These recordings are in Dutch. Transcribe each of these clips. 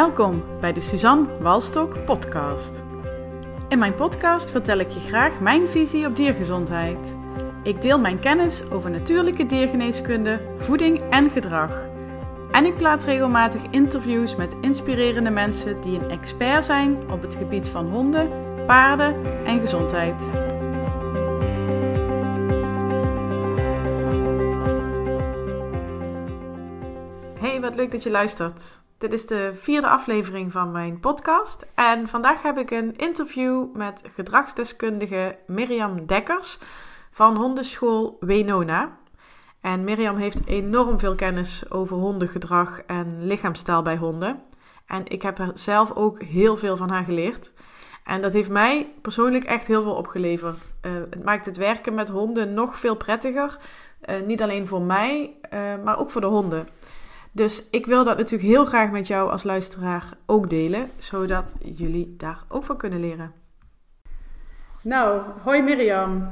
Welkom bij de Suzanne Walstok podcast. In mijn podcast vertel ik je graag mijn visie op diergezondheid. Ik deel mijn kennis over natuurlijke diergeneeskunde, voeding en gedrag. En ik plaats regelmatig interviews met inspirerende mensen die een expert zijn op het gebied van honden, paarden en gezondheid. Hey, wat leuk dat je luistert. Dit is de vierde aflevering van mijn podcast. En vandaag heb ik een interview met gedragsdeskundige Mirjam Dekkers van hondenschool Wenona. En Mirjam heeft enorm veel kennis over hondengedrag en lichaamstaal bij honden. En ik heb er zelf ook heel veel van haar geleerd. En dat heeft mij persoonlijk echt heel veel opgeleverd. Uh, het maakt het werken met honden nog veel prettiger. Uh, niet alleen voor mij, uh, maar ook voor de honden. Dus ik wil dat natuurlijk heel graag met jou als luisteraar ook delen, zodat jullie daar ook van kunnen leren. Nou, hoi Mirjam.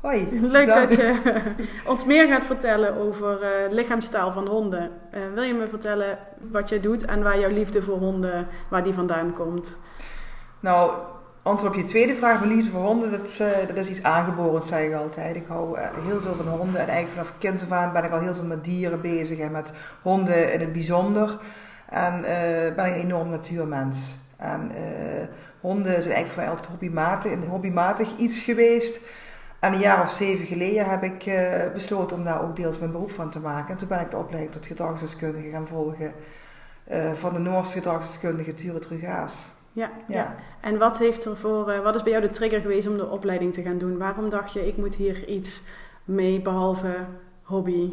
Hoi. Leuk dat je ons meer gaat vertellen over uh, lichaamstaal van honden. Uh, wil je me vertellen wat jij doet en waar jouw liefde voor honden, waar die vandaan komt? Nou, antwoord op je tweede vraag, mijn liefde voor honden, dat, uh, dat is iets aangeboren, zeg ik altijd. Ik hou heel veel van honden en eigenlijk vanaf kind af aan ben ik al heel veel met dieren bezig en met honden in het bijzonder. En ben ik een enorm natuurmens. En honden zijn eigenlijk voor mij altijd hobbymatig, hobbymatig iets geweest. En een jaar of zeven geleden heb ik besloten om daar ook deels mijn beroep van te maken. En toen ben ik de opleiding tot gedragsdeskundige gaan volgen van de Noorse gedragsdeskundige Ture Trugaas. Ja, ja, ja. En wat, heeft er voor, uh, wat is bij jou de trigger geweest om de opleiding te gaan doen? Waarom dacht je, ik moet hier iets mee behalve hobby?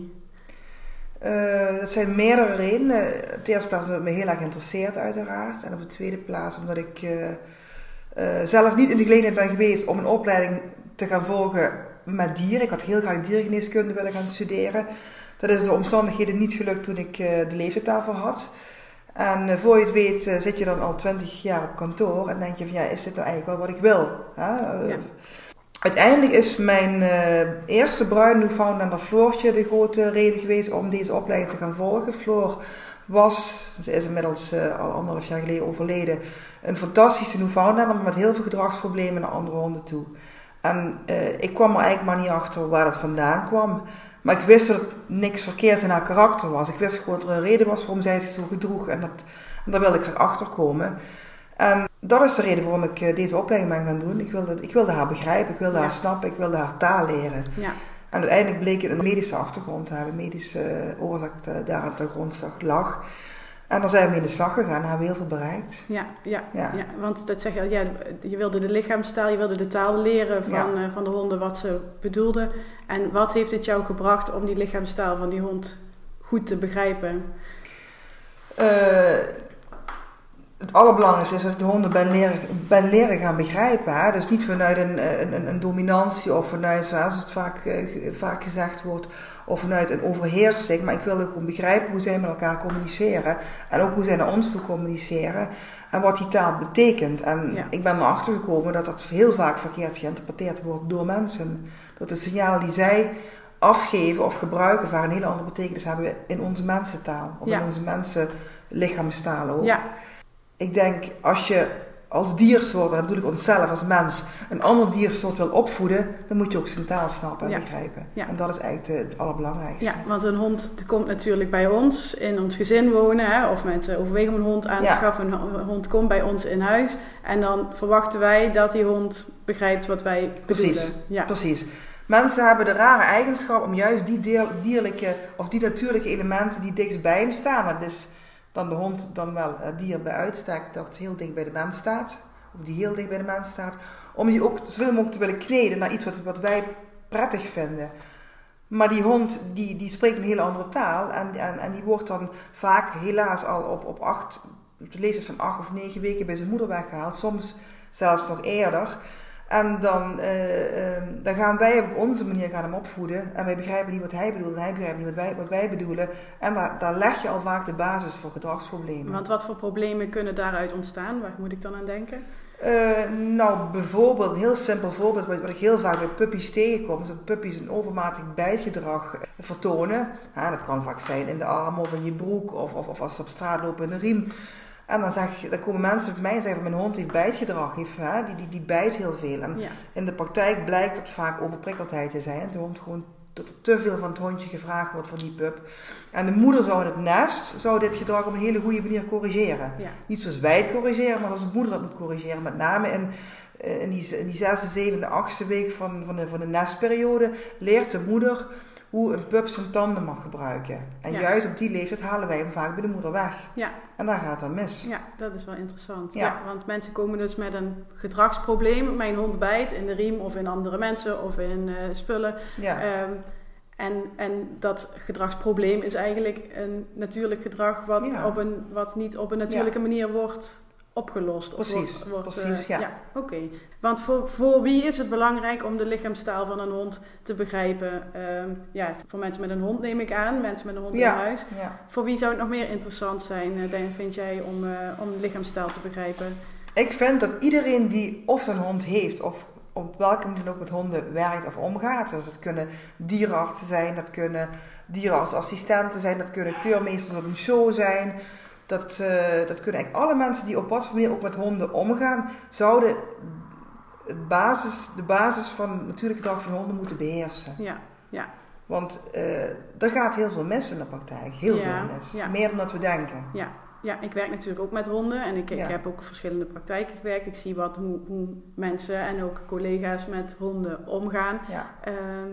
dat zijn meerdere redenen. Op de eerste plaats omdat het me heel erg interesseert uiteraard. En op de tweede plaats omdat ik zelf niet in de gelegenheid ben geweest om een opleiding te gaan volgen met dieren. Ik had heel graag diergeneeskunde willen gaan studeren. Dat is de omstandigheden niet gelukt toen ik uh, de leeftijd daarvoor had. En uh, voor je het weet uh, zit je dan al twintig jaar op kantoor en denk je van ja, is dit nou eigenlijk wel wat ik wil? Ja. Uiteindelijk is mijn eerste bruin Newfoundlander Floortje de grote reden geweest om deze opleiding te gaan volgen. Floor was, ze is inmiddels al anderhalf jaar geleden overleden, een fantastische Newfoundlander, maar met heel veel gedragsproblemen naar andere honden toe. En uh, ik kwam er eigenlijk maar niet achter waar het vandaan kwam. Maar ik wist dat het niks verkeerds in haar karakter was. Ik wist gewoon dat er een reden was waarom zij zich zo gedroeg. En, dat, en daar wilde ik erachter komen. En dat is de reden waarom ik uh, deze opleiding ben gaan doen. Ik wilde, ik wilde haar begrijpen, ik wilde ja. haar snappen, ik wilde haar taal leren. Ja. En uiteindelijk bleek het een medische achtergrond te hebben, medische uh, oorzaak daar aan de grondslag lag. En dan zijn we in de slag gegaan en hebben we heel veel bereikt. Ja, ja, ja. ja want dat zeg je, ja, je wilde de lichaamstaal, je wilde de taal leren van, ja. uh, van de honden wat ze bedoelden. En wat heeft het jou gebracht om die lichaamstaal van die hond goed te begrijpen? Uh, het allerbelangrijkste is dat ik de honden ben leren, ben leren gaan begrijpen. Hè? Dus niet vanuit een, een, een dominantie of vanuit, zoals het vaak, uh, vaak gezegd wordt, of vanuit een overheersing. Maar ik wilde gewoon begrijpen hoe zij met elkaar communiceren. En ook hoe zij naar ons toe communiceren. En wat die taal betekent. En ja. ik ben erachter gekomen dat dat heel vaak verkeerd geïnterpreteerd wordt door mensen. Dat de signalen die zij afgeven of gebruiken vaak een hele andere betekenis hebben in onze mensentaal. Of ja. in onze mensen lichaamstaal ook. Ja. Ik denk, als je als diersoort, en dat bedoel ik onszelf als mens, een ander diersoort wil opvoeden, dan moet je ook zijn taal snappen en ja. begrijpen. Ja. En dat is eigenlijk het allerbelangrijkste. Ja, want een hond komt natuurlijk bij ons in ons gezin wonen, hè, of mensen overwegen om een hond aan te ja. schaffen. Een hond komt bij ons in huis en dan verwachten wij dat die hond begrijpt wat wij precies. bedoelen. Ja, precies. Mensen hebben de rare eigenschap om juist die dierlijke of die natuurlijke elementen die dichtst bij hem staan. Dat is dan de hond dan wel het dier bij uitstek dat heel dicht bij de mens staat, of die heel dicht bij de mens staat, om die ook zoveel mogelijk te willen kneden naar iets wat, wat wij prettig vinden. Maar die hond die, die spreekt een hele andere taal en, en, en die wordt dan vaak helaas al op, op, acht, op de leeftijd van acht of negen weken bij zijn moeder weggehaald, soms zelfs nog eerder. En dan, uh, uh, dan gaan wij op onze manier gaan hem opvoeden. En wij begrijpen niet wat hij bedoelt en hij begrijpt niet wat wij, wat wij bedoelen. En daar, daar leg je al vaak de basis voor gedragsproblemen. Want wat voor problemen kunnen daaruit ontstaan? Waar moet ik dan aan denken? Uh, nou, bijvoorbeeld, een heel simpel voorbeeld wat, wat ik heel vaak bij puppies tegenkom, is dat puppies een overmatig bijtgedrag vertonen. Ja, dat kan vaak zijn in de arm of in je broek of, of, of als ze op straat lopen in een riem. En dan, zeg, dan komen mensen bij mij en zeggen: Mijn hond heeft bijtgedrag, heeft, hè, die, die, die bijt heel veel. En Ja. in de praktijk blijkt dat vaak overprikkeldheid te zijn. De hond gewoon dat er te veel van het hondje gevraagd wordt van die pup. En de moeder zou in het nest zou dit gedrag op een hele goede manier corrigeren. Ja. Niet zoals wij het corrigeren, maar als de moeder dat moet corrigeren. Met name in, eh, in, die, in die zesde, zevende, achtste week van, van, de, van de nestperiode leert de moeder hoe een pup zijn tanden mag gebruiken. En Ja. juist op die leeftijd halen wij hem vaak bij de moeder weg. Ja. En daar gaat het dan mis. Ja, dat is wel interessant. Ja. Ja. want mensen komen dus met een gedragsprobleem. Mijn hond bijt in de riem of in andere mensen of in eh, spullen. Ja. Ehm, en, en dat gedragsprobleem is eigenlijk een natuurlijk gedrag wat, op een, wat niet op een natuurlijke manier wordt opgelost. of Precies, wordt- wordt, precies, eh, ja. Oké. Want voor, voor wie is het belangrijk om de lichaamstaal van een hond te begrijpen? Ehm, ja, voor mensen met een hond neem ik aan, mensen met een hond Ja. in huis. ja. Voor wie zou het nog meer interessant zijn, eh, vind jij, om, eh, om de lichaamstaal te begrijpen? Ik vind dat iedereen die of een hond heeft of op welke manier ook met honden werkt of omgaat. Dus dat kunnen dierenartsen zijn, dat kunnen dierenartsassistenten zijn, dat kunnen keurmeesters op een show zijn. Dat, eh, dat kunnen eigenlijk alle mensen die op wat voor manier ook met honden omgaan, zouden het basis, de basis van het natuurlijk gedrag van honden moeten beheersen. Ja, ja, Want eh, er gaat heel veel mis in de praktijk. Heel Ja, veel mis. ja. Meer dan dat we denken. ja. Ja, ik werk natuurlijk ook met honden en ik, ik heb ook verschillende praktijken gewerkt. Ik zie wat, hoe, hoe mensen en ook collega's met honden omgaan. Ja. Ehm,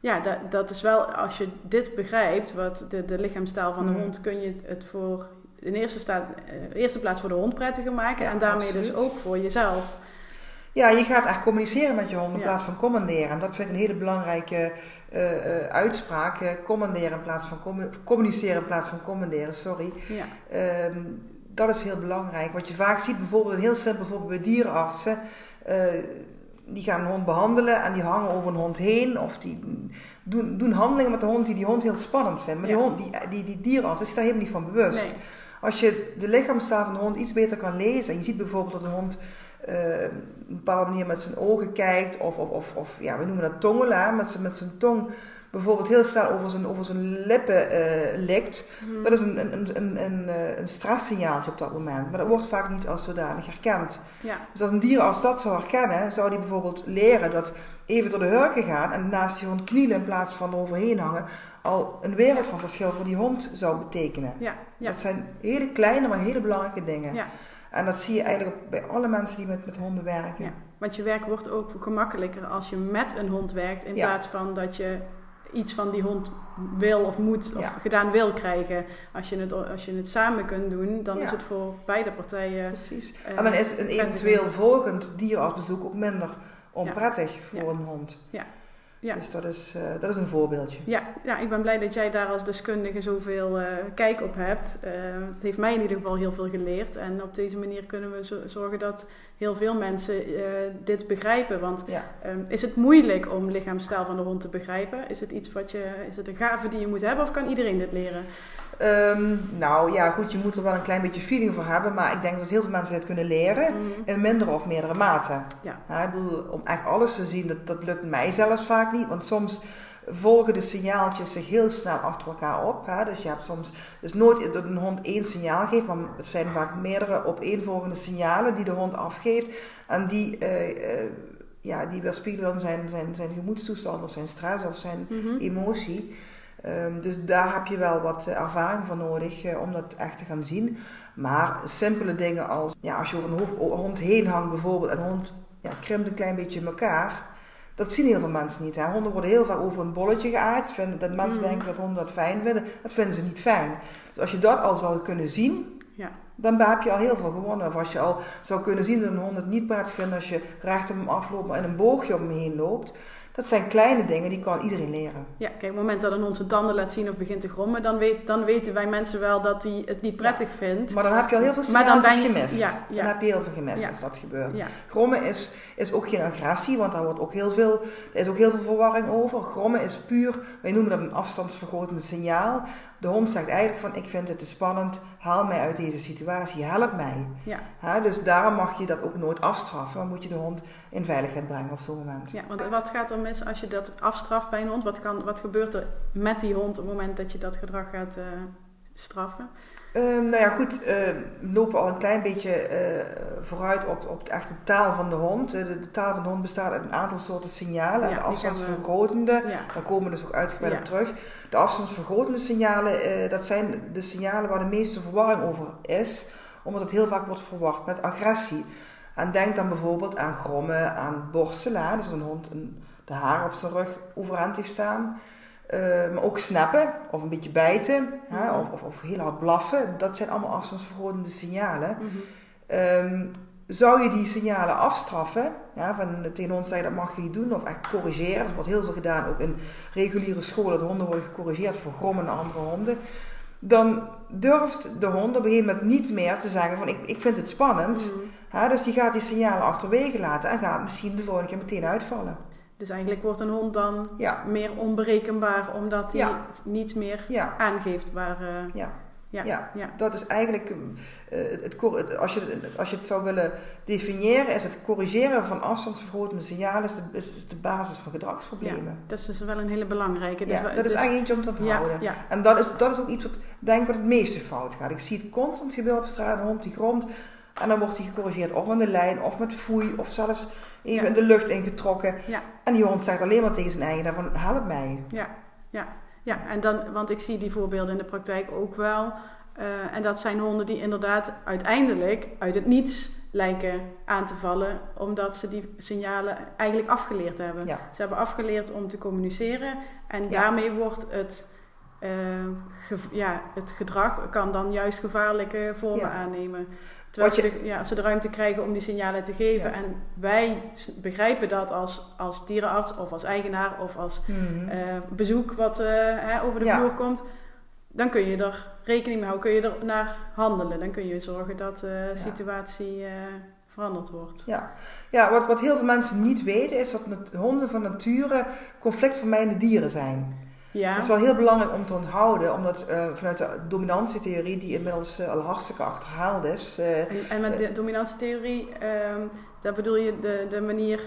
ja, dat, dat is wel, als je dit begrijpt, wat de, de lichaamstaal van de Mhm. hond, kun je het voor in eerste, sta, eh, eerste plaats voor de hond prettiger maken Ja, en daarmee dus ook voor jezelf. Ja, je gaat echt communiceren met je hond in Ja. plaats van commanderen. En dat vind ik een hele belangrijke eh, eh, uitspraak. commanderen in plaats van commu- communiceren in plaats van commanderen, sorry. Ja, Ehm, dat is heel belangrijk. Wat je vaak ziet, bijvoorbeeld een heel simpel voorbeeld bij dierenartsen. die gaan een hond behandelen en die hangen over een hond heen. Of die doen, doen handelingen met de hond die die hond heel spannend vindt. Maar die, hond, die, die, die dierenarts is daar helemaal niet van bewust. nee. Als je de lichaamstaal van de hond iets beter kan lezen, en je ziet bijvoorbeeld dat een hond eh, op een bepaalde manier met zijn ogen kijkt, of, of, of, of ja, we noemen dat tongelen, hè, met zijn, met zijn tong bijvoorbeeld heel snel over zijn, over zijn lippen eh, likt. Hm. Dat is een, een, een, een, een, eh, een stresssignaaltje op dat moment, maar dat wordt vaak niet als zodanig herkend. Ja, Dus als een dier als dat zou herkennen, zou die bijvoorbeeld leren dat even door de hurken gaan en naast die hond knielen in plaats van eroverheen hangen, al een wereld van verschil voor die hond zou betekenen. ja, ja. Dat zijn hele kleine, maar hele belangrijke dingen. Ja. En dat zie je eigenlijk bij alle mensen die met, met honden werken. Ja, want je werk wordt ook gemakkelijker als je met een hond werkt, in Ja. plaats van dat je iets van die hond wil of moet of Ja. gedaan wil krijgen. Als je het, als je het samen kunt doen, dan Ja. is het voor beide partijen. Precies. eh, en dan is een eventueel volgend dierartsbezoek ook minder Ja. onprettig voor een hond. Ja. Dus dat is, eh, dat is een voorbeeldje. Ja, ja, ik ben blij dat jij daar als deskundige zoveel eh, kijk op hebt. Eh, het heeft mij in ieder geval heel veel geleerd. En op deze manier kunnen we zo- zorgen dat heel veel mensen dit begrijpen. Want Ja. Ehm, is het moeilijk om lichaamstaal van de hond te begrijpen? Is het iets wat je, is het een gave die je moet hebben of kan iedereen dit leren? Ehm, nou ja, goed, je moet er wel een klein beetje feeling voor hebben. Maar ik denk dat heel veel mensen dit kunnen leren. Mhm. In mindere of meerdere mate. Ja. ik bedoel, om echt alles te zien, dat, dat lukt mij zelfs vaak niet. Want soms volgen de signaaltjes zich heel snel achter elkaar op. Hè? Dus je hebt soms, dus nooit dat een hond één signaal geeft, maar het zijn vaak meerdere opeenvolgende signalen die de hond afgeeft. En die, eh, eh, ja, die weerspiegelen dan zijn, zijn, zijn gemoedstoestand of zijn stress of zijn Mhm. emotie. Ehm, dus daar heb je wel wat eh, ervaring voor nodig eh, om dat echt te gaan zien. Maar simpele dingen als, ja, als je over een hond heen hangt bijvoorbeeld en de hond ja, krimpt een klein beetje in elkaar. Dat zien heel veel mensen niet. Hè? Honden worden heel vaak over een bolletje geaaid. Vinden, dat mensen Mm. denken dat honden dat fijn vinden. Dat vinden ze niet fijn. Dus als je dat al zou kunnen zien, Ja. dan heb je al heel veel gewonnen. Of als je al zou kunnen zien dat een hond het niet prettig vindt als je recht op hem afloopt, maar in een boogje om hem heen loopt. Dat zijn kleine dingen, die kan iedereen leren. ja, kijk, op het moment dat een hond zijn tanden laat zien of begint te grommen, dan, weet, dan weten wij mensen wel dat hij het niet prettig vindt. Maar dan heb je al heel veel signaaltjes je- gemist. ja, ja. Dan heb je heel veel gemist als dat gebeurt. Grommen is, is ook geen agressie, want daar wordt ook heel veel, er is ook heel veel verwarring over. Grommen is puur, wij noemen dat een afstandsvergrotend signaal. De hond zegt eigenlijk van, ik vind het te spannend, haal mij uit deze situatie, help mij. ja, dus daarom mag je dat ook nooit afstraffen, maar moet je de hond in veiligheid brengen op zo'n moment. ja, want wat gaat er mis als je dat afstraft bij een hond? Wat, kan, wat gebeurt er met die hond op het moment dat je dat gedrag gaat eh, straffen? Ehm, nou ja, goed, ehm, we lopen al een klein beetje eh, vooruit op, op de echte taal van de hond. Eh, de, de taal van de hond bestaat uit een aantal soorten signalen. Ja, de afstandsvergrotende, Ja. daar komen we dus ook uitgebreid Ja. op terug. De afstandsvergrotende signalen, dat zijn de signalen waar de meeste verwarring over is. Omdat het heel vaak wordt verward met agressie. En denk dan bijvoorbeeld aan grommen, aan borstelen. Dus een hond een, de haar op zijn rug overeind heeft staan. Eh, maar ook snappen of een beetje bijten hè, Mhm. of, of, of heel hard blaffen. Dat zijn allemaal afstandsvergrotende signalen. Mhm. Ehm, zou je die signalen afstraffen, ja, van tegen ons zeggen dat mag je niet doen, of echt corrigeren, dat wordt heel veel gedaan, ook in reguliere scholen, dat honden worden gecorrigeerd voor grommen en andere honden, dan durft de hond op een gegeven moment niet meer te zeggen van ik, ik vind het spannend, Mhm. hè, dus die gaat die signalen achterwege laten en gaat misschien de volgende keer meteen uitvallen. Dus eigenlijk wordt een hond dan Ja, meer onberekenbaar omdat hij Ja. niet meer ja, aangeeft waar. eh, ja. ja. Dat is eigenlijk, eh, het, als, je, het- als je het zou willen definiëren, is het corrigeren van afstandsvergrotende signalen is de, is is de basis van gedragsproblemen. Dat is dus wel een hele belangrijke. Ja, Dus- dat is dus- eigenlijk eentje om te onthouden. ja, En dat is, dat is ook iets wat denk ik wat het meeste fout gaat. Ik zie het constant gebeuren op straat, een hond die gromt. En dan wordt hij gecorrigeerd of aan de lijn, of met foei, of zelfs even Ja. in de lucht ingetrokken. Ja. En die hond zegt alleen maar tegen zijn eigenaar van, help mij. ja, ja, ja. En dan, want ik zie die voorbeelden in de praktijk ook wel. Eh, en dat zijn honden die inderdaad uiteindelijk uit het niets lijken aan te vallen, omdat ze die signalen eigenlijk afgeleerd hebben. Ja. Ze hebben afgeleerd om te communiceren en daarmee wordt het, eh, gev- ja, het gedrag kan dan juist gevaarlijke vormen Ja. aannemen. Terwijl ze, de, ja, als ze de ruimte krijgen om die signalen te geven. Ja. En wij begrijpen dat als, als dierenarts of als eigenaar of als Mhm. eh, bezoek wat eh, hè, over de Ja. vloer komt. Dan kun je er rekening mee houden, kun je er naar handelen. Dan kun je zorgen dat de situatie eh, veranderd wordt. Ja, ja wat, wat heel veel mensen niet weten is dat honden van nature conflictvermijdende dieren zijn. Ja, Dat is wel heel belangrijk om te onthouden, omdat eh, vanuit de dominantietheorie, die inmiddels eh, al hartstikke achterhaald is, eh, en, en met de dominantietheorie, ehm daar bedoel je de, de manier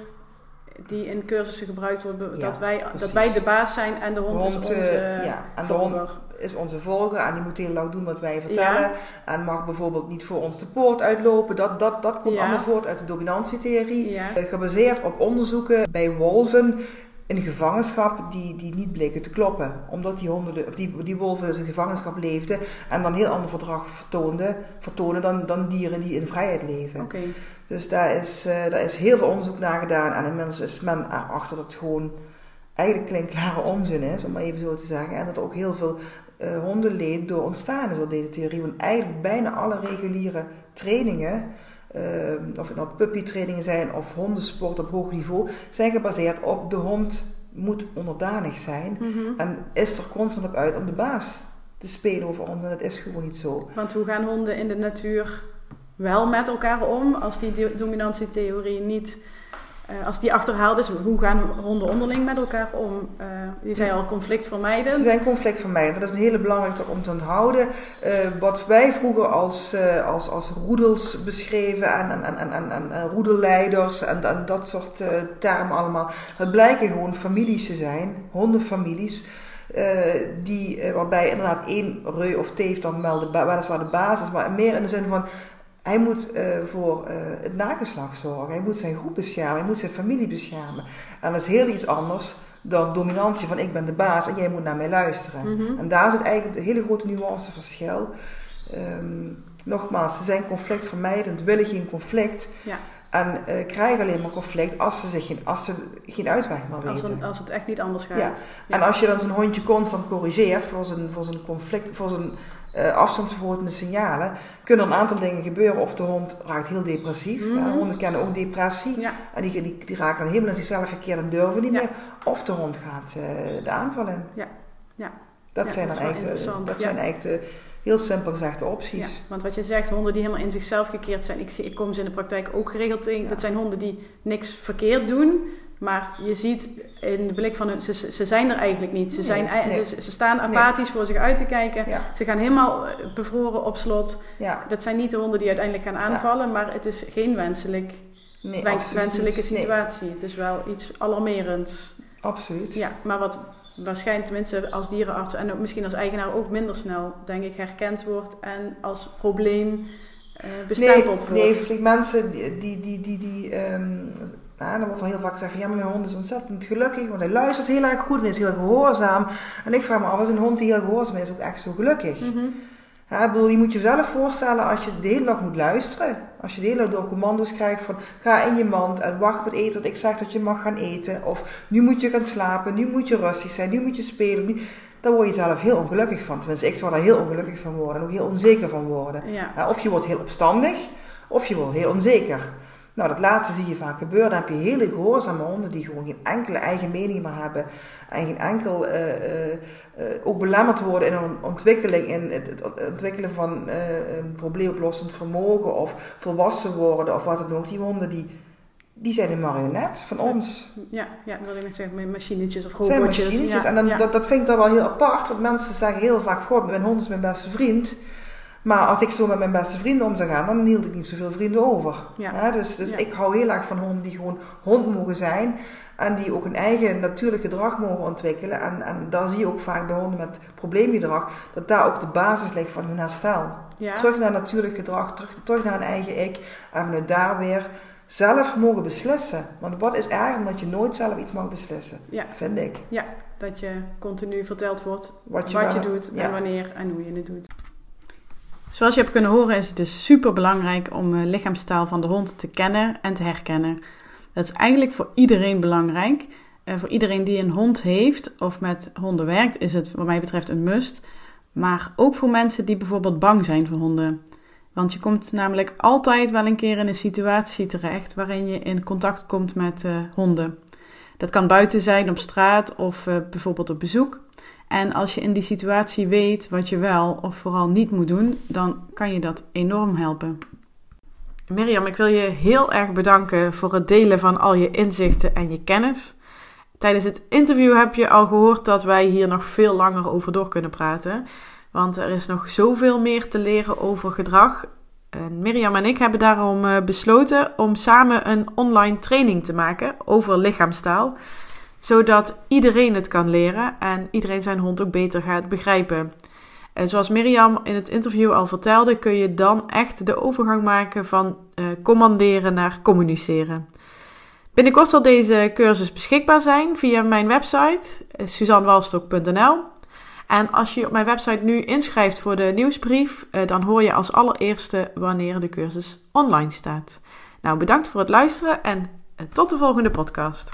die in cursussen gebruikt wordt, Ja, dat, wij, dat wij de baas zijn en de hond, Hond, is onze ja, en de hond- is onze volger en die moet heel lang doen wat wij vertellen. Ja. En mag bijvoorbeeld niet voor ons de poort uitlopen. Dat, dat, dat komt allemaal voort uit de dominantietheorie. Gebaseerd op onderzoeken bij wolven in gevangenschap die, die niet bleken te kloppen. Omdat die, honden, de- of die, die wolven dus in gevangenschap leefden en dan heel ander gedrag vertoonden, vertonen dan, dan dieren die in vrijheid leven. Dus daar is, eh, daar is heel veel onderzoek naar gedaan en inmiddels is men erachter dat het gewoon eigenlijk klinkklare onzin is, om maar even zo te zeggen. En dat er ook heel veel eh hondenleed door ontstaan is door deze theorie. Want eigenlijk bijna alle reguliere trainingen, eh, of het nou puppytrainingen zijn of hondensport op hoog niveau, zijn gebaseerd op de hond moet onderdanig zijn. Mhm. En is er constant op uit om de baas te spelen over ons. En dat is gewoon niet zo. Want hoe gaan honden in de natuur wel met elkaar om als die do- dominantietheorie niet, eh, als die achterhaald is? Hoe gaan honden onderling met elkaar om? Eh je zei al conflictvermijdend. Ze zijn conflictvermijdend. Dat is een hele belangrijke om te onthouden. Eh, wat wij vroeger als, als, als roedels beschreven en, en, en, en, en, roedelleiders en, en dat soort termen allemaal. Dat blijken gewoon families te zijn, hondenfamilies. die, waarbij inderdaad één reu of teef dan wel de, ba- weliswaar de basis, maar meer in de zin van hij moet eh, voor eh, het nageslacht zorgen, hij moet zijn groep beschermen, hij moet zijn familie beschermen. En dat is heel iets anders dan dominantie van ik ben de baas en jij moet naar mij luisteren. Mhm. En daar zit eigenlijk het hele grote nuanceverschil. Ehm, nogmaals, ze zijn conflictvermijdend, willen geen conflict. Ja. En eh, krijgen alleen maar conflict als ze, zich geen, als ze geen uitweg meer Als, weten. als het echt niet anders gaat. Ja. Ja. En als je dan zo'n hondje constant corrigeert voor zijn, voor zijn conflict, voor zijn afstandsverhotende signalen, kunnen een aantal dingen gebeuren. Of de hond raakt heel depressief. Mhm. Honden kennen ook depressie. Ja. En die, die, die raken dan helemaal in zichzelf gekeerd en durven niet Ja. meer. Of de hond gaat eh, de aanval in. Ja. Ja. Dat Ja, zijn dat dan eigenlijk, de, dat zijn eigenlijk de heel simpel gezegd de opties. want wat je zegt, honden die helemaal in zichzelf gekeerd zijn. Ik, zie, ik kom ze in de praktijk ook geregeld tegen. Dat zijn honden die niks verkeerd doen. Maar je ziet in de blik van hun, ze, ze zijn er eigenlijk niet. Ze, Nee, zijn, nee. ze, ze staan apathisch voor zich uit te kijken. Ja, Ze gaan helemaal eh, bevroren op slot. ja. Dat zijn niet de honden die uiteindelijk gaan aanvallen, maar het is geen wenselijk, wenselijke situatie. Het is wel iets alarmerends. absoluut. Ja, maar wat waarschijnlijk tenminste als dierenarts en ook misschien als eigenaar ook minder snel, denk ik, herkend wordt en als probleem bestempeld nee, wordt. Nee, mensen die, die, die, die, die um, nou, dan wordt al heel vaak gezegd van ja, maar mijn hond is ontzettend gelukkig, want hij luistert heel erg goed en is heel gehoorzaam. En ik vraag me af, is een hond die heel gehoorzaam is ook echt zo gelukkig? Mm -hmm. Ja, ik bedoel, je moet jezelf voorstellen als je de hele dag moet luisteren. Als je de hele dag door commando's krijgt van ga in je mand en wacht met eten wat ik zeg dat je mag gaan eten. Of nu moet je gaan slapen, nu moet je rustig zijn, nu moet je spelen. Nu... Daar word je zelf heel ongelukkig van. Tenminste, ik zou daar heel ongelukkig van worden en ook heel onzeker van worden. Ja. Of je wordt heel opstandig, of je wordt heel onzeker. Nou, dat laatste zie je vaak gebeuren. Dan heb je hele gehoorzame honden die gewoon geen enkele eigen mening meer hebben. En geen enkel, uh, uh, ook belemmerd worden in hun ontwikkeling, in het, het ontwikkelen van een probleemoplossend vermogen of volwassen worden of wat dan ook. Die honden die, die zijn een marionet van ons. Ja, ja dat wil ik net zeggen, met machinetjes of robotjes. Zijn machinetjes. en dan, dat, dat vind ik dan wel heel apart, want mensen zeggen heel vaak, god, mijn hond is mijn beste vriend. Maar als ik zo met mijn beste vrienden om zou gaan, dan hield ik niet zoveel vrienden over. Ja. dus dus ik hou heel erg van honden die gewoon hond mogen zijn. En die ook een eigen natuurlijk gedrag mogen ontwikkelen. En, en daar zie je ook vaak bij honden met probleemgedrag, dat daar ook de basis ligt van hun herstel. Terug naar natuurlijk gedrag, terug, terug naar een eigen ik. En vanuit daar weer zelf mogen beslissen. Want wat is erg omdat je nooit zelf iets mag beslissen, ja. vind ik. Ja, dat je continu verteld wordt wat je, wat je doet en wanneer en hoe je het doet. Zoals je hebt kunnen horen is het dus super belangrijk om de lichaamstaal van de hond te kennen en te herkennen. Dat is eigenlijk voor iedereen belangrijk. En voor iedereen die een hond heeft of met honden werkt, is het wat mij betreft een must. Maar ook voor mensen die bijvoorbeeld bang zijn voor honden. Want je komt namelijk altijd wel een keer in een situatie terecht waarin je in contact komt met uh, honden. Dat kan buiten zijn, op straat of uh, bijvoorbeeld op bezoek. En als je in die situatie weet wat je wel of vooral niet moet doen, dan kan je dat enorm helpen. Mirjam, ik wil je heel erg bedanken voor het delen van al je inzichten en je kennis. Tijdens het interview heb je al gehoord dat wij hier nog veel langer over door kunnen praten. Want er is nog zoveel meer te leren over gedrag. En Mirjam en ik hebben daarom eh, besloten om samen een online training te maken over lichaamstaal zodat iedereen het kan leren en iedereen zijn hond ook beter gaat begrijpen. En zoals Mirjam in het interview al vertelde, kun je dan echt de overgang maken van uh, commanderen naar communiceren. Binnenkort zal deze cursus beschikbaar zijn via mijn website uh, suzanwalstok.nl. En als je op mijn website nu inschrijft voor de nieuwsbrief, uh, dan hoor je als allereerste wanneer de cursus online staat. Nou, bedankt voor het luisteren en tot de volgende podcast.